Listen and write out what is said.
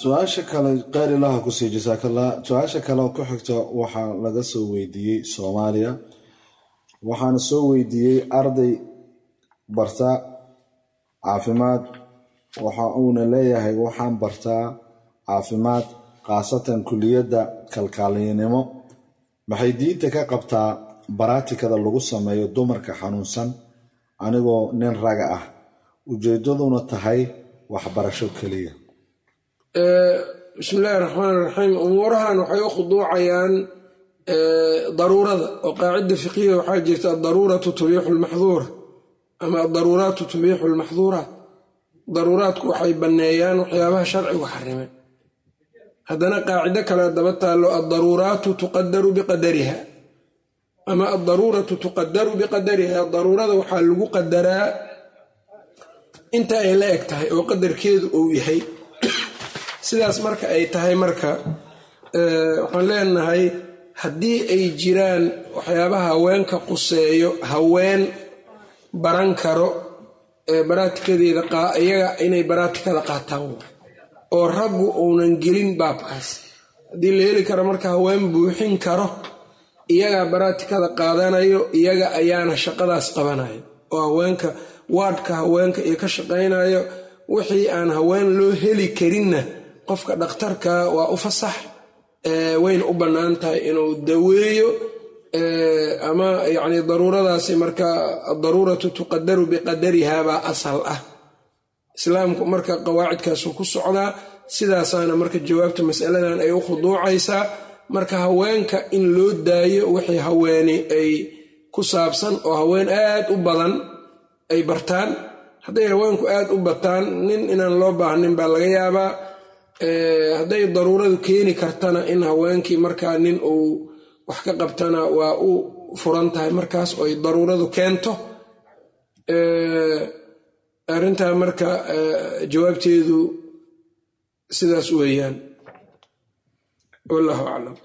su'aasha kale qeyr ilaha ku sii jasaakallah. Su'aasha kale oo ku xigta waxaa laga soo weydiiyey soomaaliya. Waxaana soo weydiiyey arday barta caafimaad. Waxa uuna leeyahay waxaan bartaa caafimaad khaasatan kuliyadda kalkaalinimo. Maxay diinta ka qabtaa baraatikada lagu sameeyo dumarka xanuunsan? Anigoo nin raga ah ujeedaduna tahay waxbarasho keliya bismi illaahi raxmaan raxiim umuurahan waxay u khuduucayaan daruurada. Oo qaacida fiqiya waxaa jirta adaruuratu tubiixu lmaxduura ama adaruuraatu tubiixu lmaxduuraat daruuraadku waxay banneeyaan waxyaabaha sharcigu xarimay haddana qaacido kale daba taallo addaruuraatu tuqadaru biqadariha. Ama addaruuratu tuqadaru biqadariha daruurada waxaa lagu qadaraa inta ay la eg tahay oo qadarkeedu uu yahay sidaas marka ay tahay marka waxaan leenahay haddii ay jiraan waxyaabaha haweenka quseeyo haween baran karo baraatikadeeda iyaga inay baraatikada qaataan oo raggu uunan gelin baabkaas haddii la heli karo marka haween buuxin karo iyagaa baraatikada qaadanayo iyaga ayaana shaqadaas qabanayo. Oo haweenka waadhka haweenka iyo ka shaqaynayo wixii aan haween loo heli karinna qofka dhakhtarka waa u fasax wayna u bannaan tahay inuu daweeyo ama yacni daruuradaasi marka adaruuratu tuqadaru biqadariha baa asal ah. Islaamku marka qawaacidkaasuu ku socdaa sidaasaana marka jawaabta masaladan ay u khuduucaysaa. Marka haweenka in loo daayo wixii haweeni ay ku saabsan oo haween aad u badan ay bartaan. Hadday haweenku aad u bataan nin inaan loo baahnin baa laga yaabaa hadday daruuradu keeni kartana in haweenkii markaa nin uu wax ka qabtana waa u furan tahay markaas oo ay daruuradu keento. Arrintaa marka jawaabteedu sidaas weeyaan. Wallahu aclam